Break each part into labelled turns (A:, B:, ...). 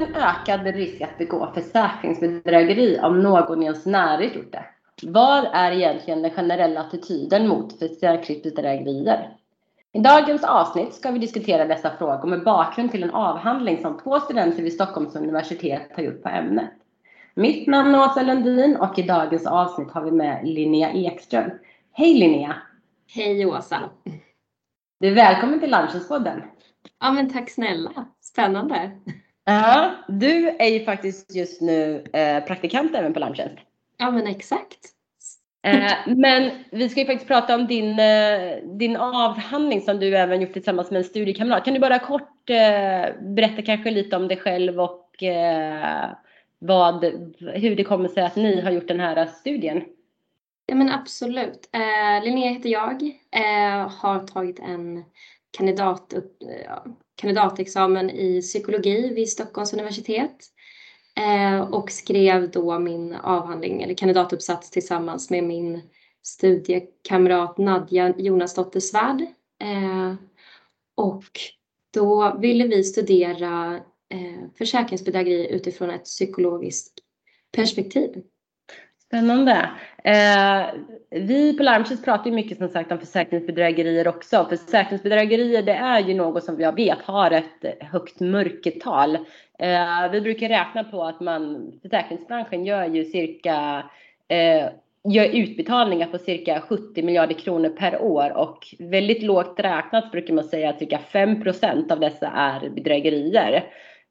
A: en ökad risk att begå försäkringsbedrägeri om någon i ens närhet gjort det? Vad är egentligen den generella attityden mot försäkringsbedrägerier? I dagens avsnitt ska vi diskutera dessa frågor med bakgrund till en avhandling som två studenter vid Stockholms universitet har gjort på ämnet. Mitt namn är Åsa Lundin och i dagens avsnitt har vi med Linnea Ekström. Hej Linnea!
B: Hej Åsa!
A: Du är välkommen till Lunchespodden.
B: Ja men tack snälla, spännande.
A: Ja, du är ju faktiskt just nu eh, praktikant även på Lunchen.
B: Ja men exakt.
A: Eh, men vi ska ju faktiskt prata om din, eh, din avhandling som du även gjort tillsammans med en studiekamrat. Kan du bara kort eh, berätta kanske lite om dig själv och vad, hur det kommer sig att ni har gjort den här studien?
B: Ja men absolut. Linnea heter jag. Har tagit en kandidat, kandidatexamen i psykologi vid Stockholms universitet. Eh, och skrev då min avhandling eller kandidatuppsats tillsammans med min studiekamrat Nadja Jonasdotter Svärd. Eh, och då ville vi studera eh, försäkringsbedrägeri utifrån ett psykologiskt perspektiv.
A: Spännande. Eh, vi på Larmtjänst pratar ju mycket som sagt om försäkringsbedrägerier också. Försäkringsbedrägerier det är ju något som jag vet har ett högt mörkertal. Eh, vi brukar räkna på att man, försäkringsbranschen gör ju cirka eh, gör utbetalningar på cirka 70 miljarder kronor per år och väldigt lågt räknat brukar man säga att cirka 5% av dessa är bedrägerier.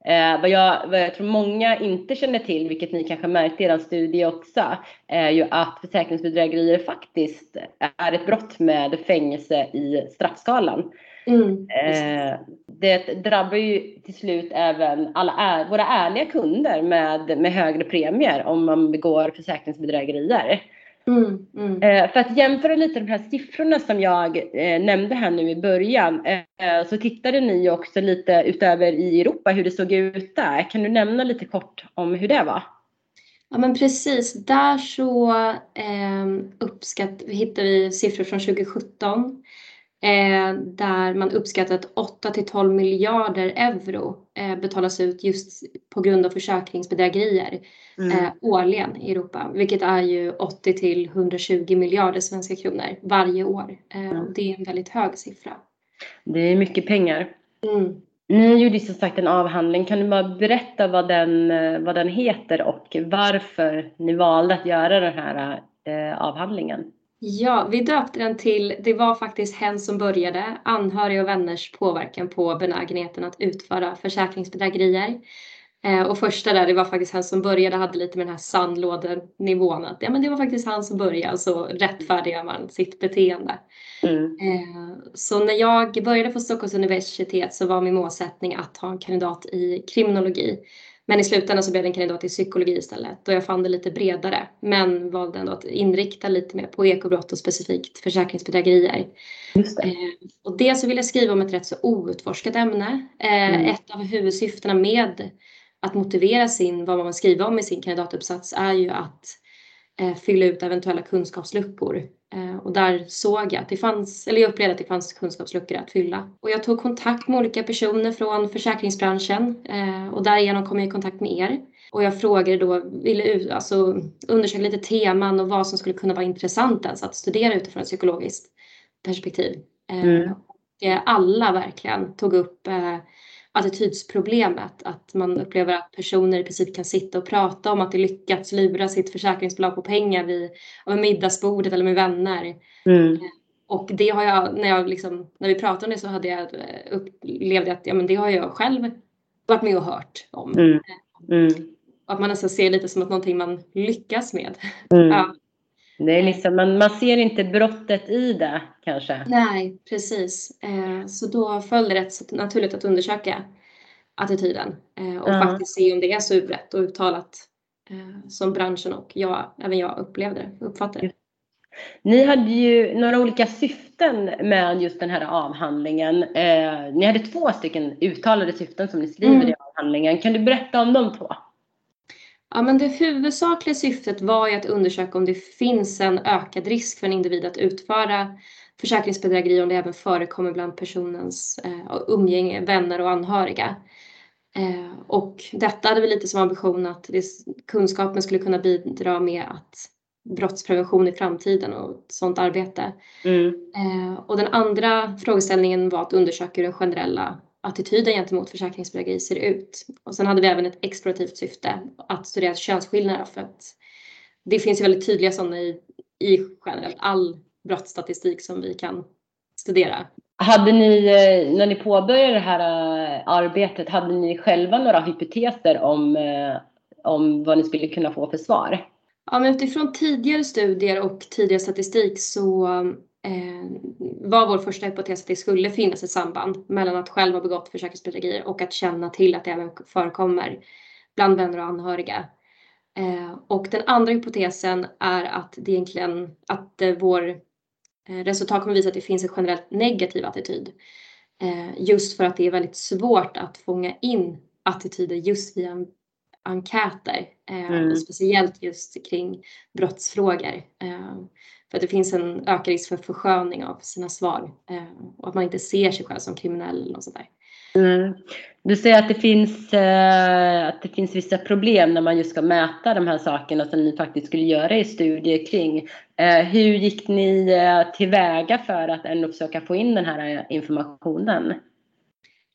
A: Eh, vad, jag, vad jag tror många inte känner till, vilket ni kanske märkte i er studie också, är ju att försäkringsbedrägerier faktiskt är ett brott med fängelse i straffskalan. Mm, eh, det drabbar ju till slut även alla är, våra ärliga kunder med, med högre premier om man begår försäkringsbedrägerier. Mm, mm. Eh, för att jämföra lite de här siffrorna som jag eh, nämnde här nu i början eh, så tittade ni också lite utöver i Europa hur det såg ut där. Kan du nämna lite kort om hur det var?
B: Ja men precis, där så eh, uppskatt, hittar vi siffror från 2017 eh, där man uppskattar att 8 till 12 miljarder euro eh, betalas ut just på grund av försäkringsbedrägerier mm. eh, årligen i Europa, vilket är ju 80 till 120 miljarder svenska kronor varje år. Eh, mm. Det är en väldigt hög siffra.
A: Det är mycket pengar. Mm. Ni gjorde som sagt en avhandling. Kan du bara berätta vad den, eh, vad den heter och varför ni valde att göra den här eh, avhandlingen?
B: Ja, vi döpte den till Det var faktiskt hen som började, anhöriga och vänners påverkan på benägenheten att utföra försäkringsbedrägerier. Eh, och första där, det var faktiskt han som började, hade lite med den här sandlådenivån. Att, ja, men det var faktiskt han som började, så rättfärdigar man sitt beteende. Mm. Eh, så när jag började på Stockholms universitet så var min målsättning att ha en kandidat i kriminologi. Men i slutändan så blev det en kandidat i psykologi istället och jag fann det lite bredare. Men valde ändå att inrikta lite mer på ekobrott och specifikt försäkringsbedrägerier. Det. Eh, och dels så vill jag skriva om ett rätt så outforskat ämne. Eh, mm. Ett av huvudsyftena med att motivera sin, vad man vill skriva om i sin kandidatuppsats är ju att eh, fylla ut eventuella kunskapsluckor. Eh, och där såg jag att det fanns, eller jag upplevde att det fanns kunskapsluckor att fylla. Och jag tog kontakt med olika personer från försäkringsbranschen eh, och därigenom kom jag i kontakt med er. Och jag frågade då, ville alltså, undersöka lite teman och vad som skulle kunna vara intressant ens att studera utifrån ett psykologiskt perspektiv. Eh, mm. Och alla verkligen tog upp attitydsproblemet. Att man upplever att personer i princip kan sitta och prata om att de lyckats lura sitt försäkringsbolag på pengar vid, vid middagsbordet eller med vänner. Mm. Eh, och det har jag, när, jag liksom, när vi pratade om det så hade jag eh, upplevde att ja, men det har jag själv varit med och hört om. Mm. Eh, mm. Att man nästan ser lite som att någonting man lyckas med. Mm. Ja.
A: Det är liksom, man, man ser inte brottet i det kanske.
B: Nej, precis. Eh, så då föll det rätt naturligt att undersöka attityden eh, och uh faktiskt se om det är så utbrett och uttalat eh, som branschen och jag, även jag upplevde det, uppfattade det.
A: Ni hade ju några olika syften med just den här avhandlingen. Eh, ni hade två stycken uttalade syften som ni skriver mm. i avhandlingen. Kan du berätta om de två?
B: Ja, men det huvudsakliga syftet var ju att undersöka om det finns en ökad risk för en individ att utföra försäkringsbedrägeri om det även förekommer bland personens eh, umgänge, vänner och anhöriga. Och detta hade vi lite som ambition att kunskapen skulle kunna bidra med att brottsprevention i framtiden och sådant arbete. Mm. Och den andra frågeställningen var att undersöka hur den generella attityden gentemot försäkringsbedrägeri ser ut. Och sen hade vi även ett explorativt syfte att studera könsskillnader för att det finns ju väldigt tydliga sådana i, i generellt all brottsstatistik som vi kan studera.
A: Hade ni, eh, när ni påbörjade det här eh, arbetet, hade ni själva några hypoteser om, eh, om vad ni skulle kunna få för svar?
B: Ja, men utifrån tidigare studier och tidigare statistik så var vår första hypotes att det skulle finnas ett samband mellan att själv ha begått försäkringsbedrägerier och att känna till att det även förekommer bland vänner och anhöriga. Eh, och den andra hypotesen är att det egentligen att eh, vår eh, resultat kommer visa att det finns en generellt negativ attityd. Eh, just för att det är väldigt svårt att fånga in attityder just via enkäter. Eh, mm. Speciellt just kring brottsfrågor. För att det finns en ökad risk för försköning av sina svar och att man inte ser sig själv som kriminell eller något sånt där.
A: Mm. Du säger att det, finns, eh, att det finns vissa problem när man just ska mäta de här sakerna som ni faktiskt skulle göra i studier kring. Eh, hur gick ni eh, tillväga för att ändå försöka få in den här informationen?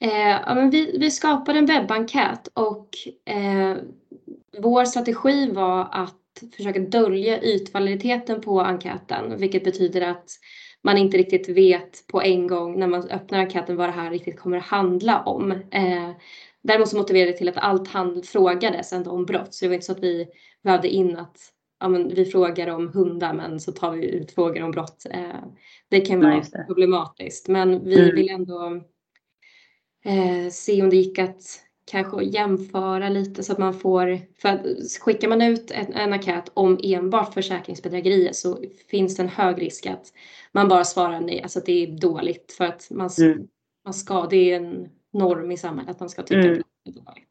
B: Eh, ja, men vi, vi skapade en webbenkät och eh, vår strategi var att försöka dölja ytvaliditeten på enkäten, vilket betyder att man inte riktigt vet på en gång när man öppnar enkäten vad det här riktigt kommer att handla om. Eh, däremot så motiverade det till att allt hand frågades ändå om brott, så det var inte så att vi vävde in att ja, men vi frågar om hundar men så tar vi ut frågor om brott. Eh, det kan vara Nej, problematiskt men vi mm. vill ändå eh, se om det gick att kanske jämföra lite så att man får, för att skickar man ut en, en enkät om enbart försäkringsbedrägerier så finns det en hög risk att man bara svarar nej, alltså att det är dåligt för att man, mm. man ska, det är en norm i samhället att man ska tycka mm. att det är dåligt.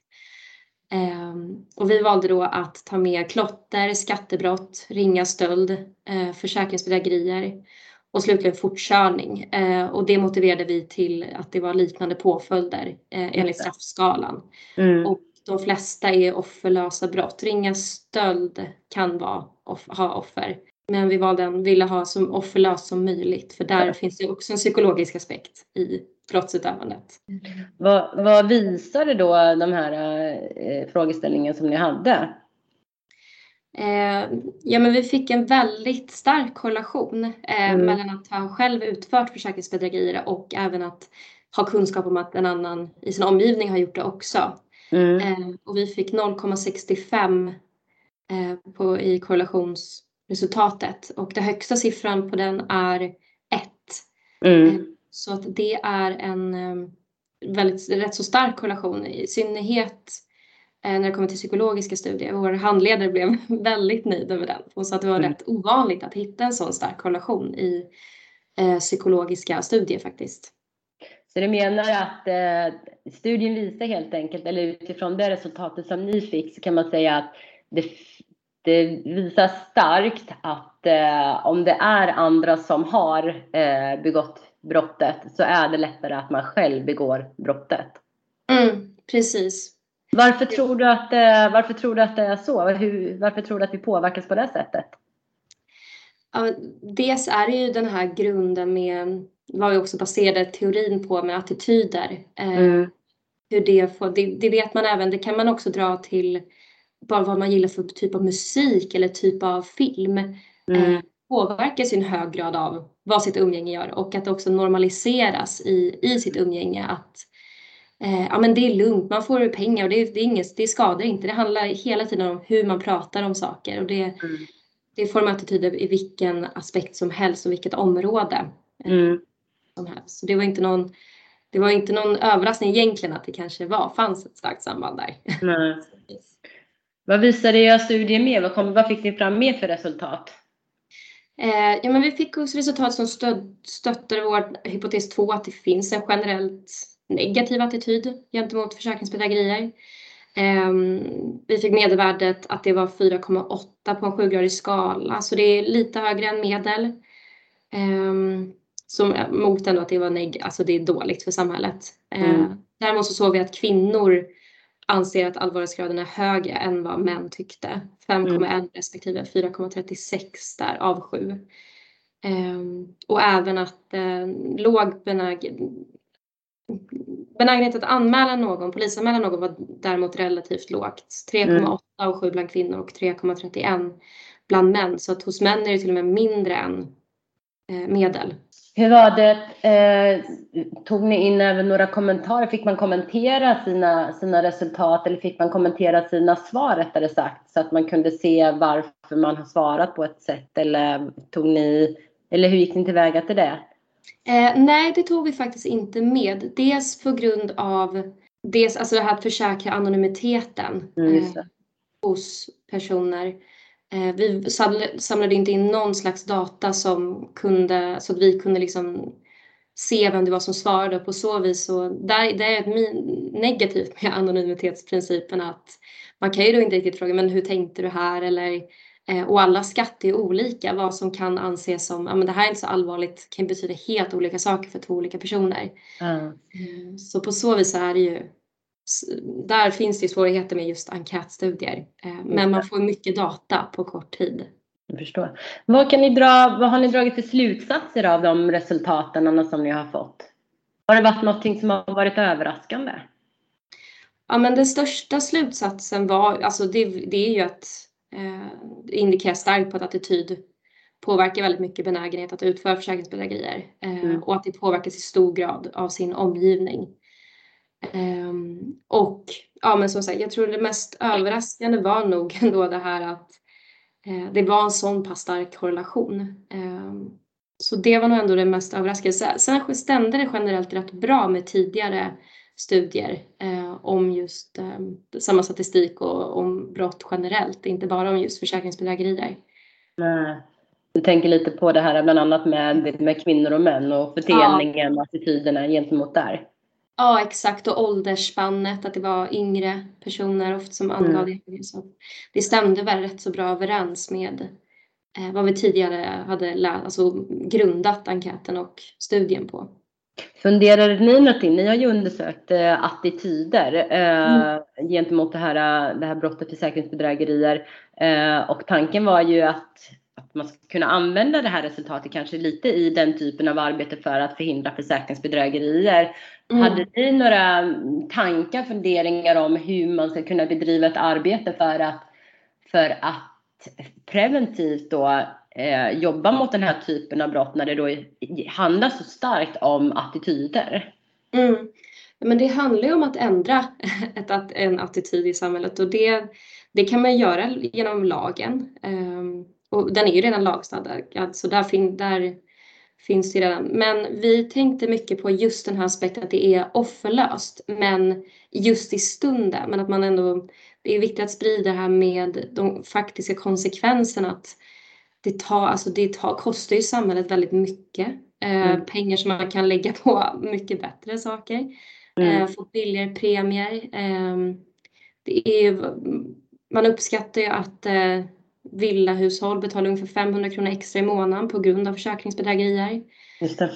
B: Um, och vi valde då att ta med klotter, skattebrott, ringa stöld, uh, försäkringsbedrägerier och slutligen fortkörning. Eh, och det motiverade vi till att det var liknande påföljder eh, enligt straffskalan. Mm. Och de flesta är offerlösa brott. Ringa stöld kan vara, off ha offer. Men vi valde en, ville ha så offerlöst som möjligt för där ja. finns det också en psykologisk aspekt i brottsutövandet.
A: Vad, vad visade då de här eh, frågeställningen som ni hade?
B: Eh, ja, men vi fick en väldigt stark korrelation eh, mm. mellan att ha själv utfört försäkringsbedrägerier och även att ha kunskap om att en annan i sin omgivning har gjort det också. Mm. Eh, och vi fick 0,65 eh, på, i korrelationsresultatet och den högsta siffran på den är 1. Mm. Eh, så att det är en eh, väldigt, rätt så stark korrelation i synnerhet när det kommer till psykologiska studier. Vår handledare blev väldigt nöjd över den. Hon sa att det var mm. rätt ovanligt att hitta en sån stark korrelation i eh, psykologiska studier faktiskt.
A: Så du menar att eh, studien visar helt enkelt, eller utifrån det resultatet som ni fick, så kan man säga att det, det visar starkt att eh, om det är andra som har eh, begått brottet så är det lättare att man själv begår brottet.
B: Mm, precis.
A: Varför tror du att, varför tror du att det är så? Hur, varför tror du att vi påverkas på det sättet?
B: Ja, dels är det ju den här grunden med vad vi också baserade teorin på med attityder. Eh, mm. hur det, får, det, det, vet man även, det kan man också dra till bara vad man gillar för typ av musik eller typ av film. Mm. Eh, påverkas i en hög grad av vad sitt umgänge gör och att det också normaliseras i, i sitt umgänge att eh, ja men det är lugnt, man får pengar och det, det, är inget, det skadar inte. Det handlar hela tiden om hur man pratar om saker och det, mm. det formar attityder i vilken aspekt som helst och vilket område eh, mm. som helst. Så det var inte någon det var inte någon överraskning egentligen att det kanske var, fanns ett starkt samband där.
A: Nej. Vad visade era studier mer? Vad, kom, vad fick ni fram mer för resultat?
B: Eh, ja, men vi fick också resultat som stöd, stöttade vår hypotes 2 att det finns en generellt negativ attityd gentemot försäkringsbedrägerier. Ehm, vi fick medelvärdet att det var 4,8 på en sjugradig skala, så det är lite högre än medel. Ehm, som, mot ändå att det var neg alltså det är dåligt för samhället. Ehm, mm. Däremot så såg vi att kvinnor anser att allvarlighetsgraden är högre än vad män tyckte. 5,1 mm. respektive 4,36 där av 7. Ehm, och även att eh, låg benägen, benägenhet att anmäla någon, polisanmäla någon var däremot relativt lågt. 3,8 mm. och 7 bland kvinnor och 3,31 bland män. Så att hos män är det till och med mindre än eh, medel.
A: Hur var det, eh, tog ni in även några kommentarer? Fick man kommentera sina, sina resultat eller fick man kommentera sina svar rättare sagt så att man kunde se varför man har svarat på ett sätt eller tog ni, eller hur gick ni tillväga till det?
B: Eh, nej, det tog vi faktiskt inte med. Dels på grund av dels, alltså det här att försäkra anonymiteten mm, eh, hos personer. Eh, vi samlade inte in någon slags data som kunde, så att vi kunde liksom se vem det var som svarade på så vis. Så där, det är ett negativt med anonymitetsprincipen att man kan ju då inte riktigt fråga men hur tänkte du här eller och alla skatt är olika. Vad som kan anses som, ja men det här är inte så allvarligt, kan betyda helt olika saker för två olika personer. Mm. Så på så vis är det ju där finns det svårigheter med just enkätstudier. Eh, men man får mycket data på kort tid.
A: Jag förstår. Vad, kan ni dra, vad har ni dragit för slutsatser av de resultaten som ni har fått? Har det varit något som har varit överraskande?
B: Ja, men den största slutsatsen var, alltså det, det är ju att eh, det indikerar starkt på att attityd påverkar väldigt mycket benägenhet att utföra försäkringsbedrägerier eh, mm. och att det påverkas i stor grad av sin omgivning. Um, och ja, men som sagt, jag tror det mest överraskande var nog ändå det här att eh, det var en sån pass stark korrelation. Um, så det var nog ändå det mest överraskande. Sen stämde det generellt rätt bra med tidigare studier eh, om just eh, samma statistik och om brott generellt, inte bara om just försäkringsbedrägerier.
A: Du tänker lite på det här bland annat med, med kvinnor och män och fördelningen ja. och attityderna gentemot där.
B: Ja, exakt. Och åldersspannet, att det var yngre personer ofta som angav mm. det. Så det stämde väl rätt så bra överens med eh, vad vi tidigare hade lä- alltså grundat enkäten och studien på.
A: Funderade ni någonting? Ni har ju undersökt eh, attityder eh, mm. gentemot det här, det här brottet försäkringsbedrägerier. Eh, och tanken var ju att att man ska kunna använda det här resultatet kanske lite i den typen av arbete för att förhindra försäkringsbedrägerier. Mm. Hade ni några tankar, funderingar om hur man ska kunna bedriva ett arbete för att, för att preventivt då eh, jobba mot den här typen av brott när det då handlar så starkt om attityder?
B: Mm. Men det handlar ju om att ändra ett, en attityd i samhället och det, det kan man göra genom lagen. Um, och den är ju redan lagstadgad så där, fin där finns det redan. Men vi tänkte mycket på just den här aspekten att det är offerlöst men just i stunden. Men att man ändå, det är viktigt att sprida det här med de faktiska konsekvenserna. Att det, tar, alltså det tar, kostar ju samhället väldigt mycket. Eh, mm. pengar som man kan lägga på mycket bättre saker. Mm. Eh, få billigare premier. Eh, det är, man uppskattar ju att eh, villahushåll betalar ungefär 500 kronor extra i månaden på grund av försäkringsbedrägerier. Just det.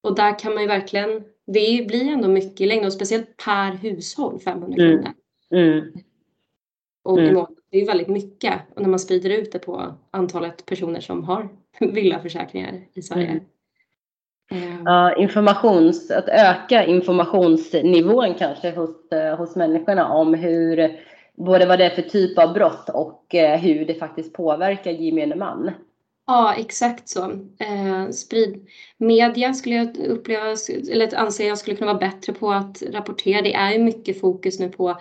B: Och där kan man ju verkligen, det blir ändå mycket i längden och speciellt per hushåll 500 mm. kronor. Mm. Och mm. Det är väldigt mycket och när man sprider ut det på antalet personer som har villaförsäkringar i Sverige. Mm.
A: Eh. Ja, informations, att öka informationsnivån kanske hos, eh, hos människorna om hur både vad det är för typ av brott och eh, hur det faktiskt påverkar gemene man.
B: Ja, exakt så. Eh, sprid media skulle jag uppleva, eller anser jag skulle kunna vara bättre på att rapportera. Det är ju mycket fokus nu på,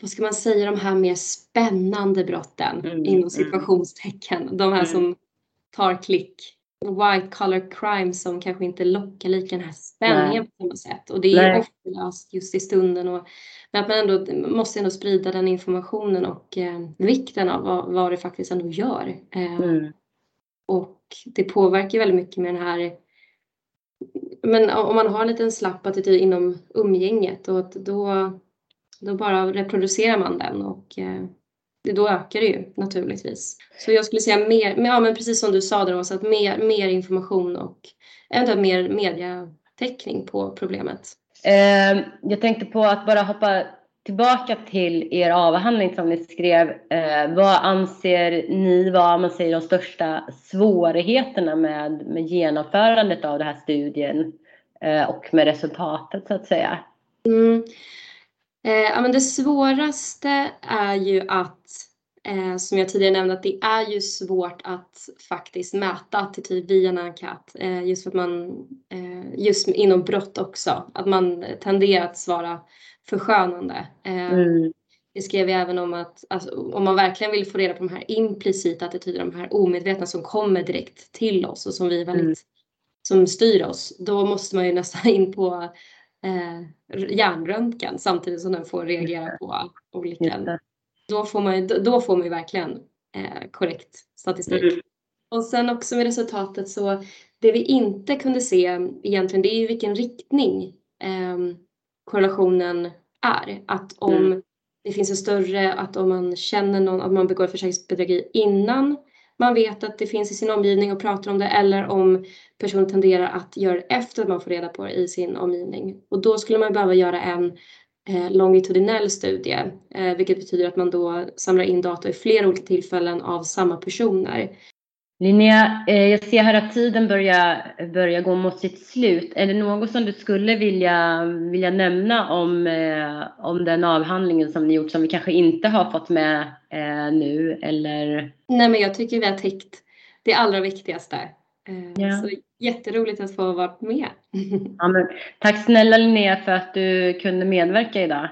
B: vad ska man säga, de här mer spännande brotten mm, inom mm. situationstecken. De här mm. som tar klick white collar crime som kanske inte lockar lika den här spänningen Nej. på samma sätt. Och det är Nej. ofta just i stunden. Och, men att man ändå måste ändå sprida den informationen och eh, vikten av vad, vad det faktiskt ändå gör. Eh, mm. Och det påverkar väldigt mycket med den här men om man har en liten slapp attityd inom umgänget och då, då bara reproducerar man den och eh, då ökar det ju naturligtvis. Så jag skulle säga mer, ja men precis som du sa där Åsa, att mer, mer information och eventuellt mer mediatäckning på problemet.
A: Eh, jag tänkte på att bara hoppa tillbaka till er avhandling som ni skrev. Eh, vad anser ni var man säger de största svårigheterna med, med genomförandet av den här studien eh, och med resultatet så att säga?
B: Mm. Eh, ja, men det svåraste är ju att Eh, som jag tidigare nämnde att det är ju svårt att faktiskt mäta attityd via en enkät. Eh, just för att man, just inom brott också, att man tenderar att svara förskönande. Mm. Det skrev jag även om att alltså, om man verkligen vill få reda på de här implicita attityderna, de här omedvetna som kommer direkt till oss och som vi väldigt, mm. som styr oss, då måste man ju nästan in på eh, hjärnröntgen samtidigt som den får reagera på olika då får man, då får man ju verkligen eh, korrekt statistik. Mm. Och sen också med resultatet så det vi inte kunde se egentligen det är ju vilken riktning eh, korrelationen är. Att om mm. det finns en större, att om man känner någon, att man begår försäkringsbedrägeri innan man vet att det finns i sin omgivning och pratar om det eller om personen tenderar att göra det efter att man får reda på det i sin omgivning. Och då skulle man behöva göra en Eh, longitudinell studie, eh, vilket betyder att man då samlar in data i flera olika tillfällen av samma personer.
A: Linnea, eh, jag ser här att tiden börjar, börjar gå mot sitt slut. Är det något som du skulle vilja, vilja nämna om, om den avhandlingen som ni gjort som vi kanske inte har fått med nu? Eller?
B: Nej, men jag tycker vi har täckt det allra viktigaste. Ja. Så jätteroligt att få vara med.
A: Ja, men, tack snälla Linnea för att du kunde medverka idag.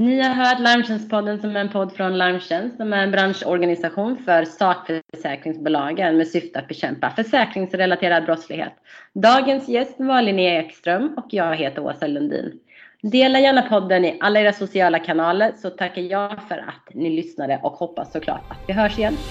A: Ni har hört Larmtjänstpodden som är en podd från Larmtjänst som är en branschorganisation för sakförsäkringsbolagen med syfte att bekämpa försäkringsrelaterad brottslighet. Dagens gäst var Linnea Ekström och jag heter Åsa Lundin. Dela gärna podden i alla era sociala kanaler så tackar jag för att ni lyssnade och hoppas såklart att vi hörs igen.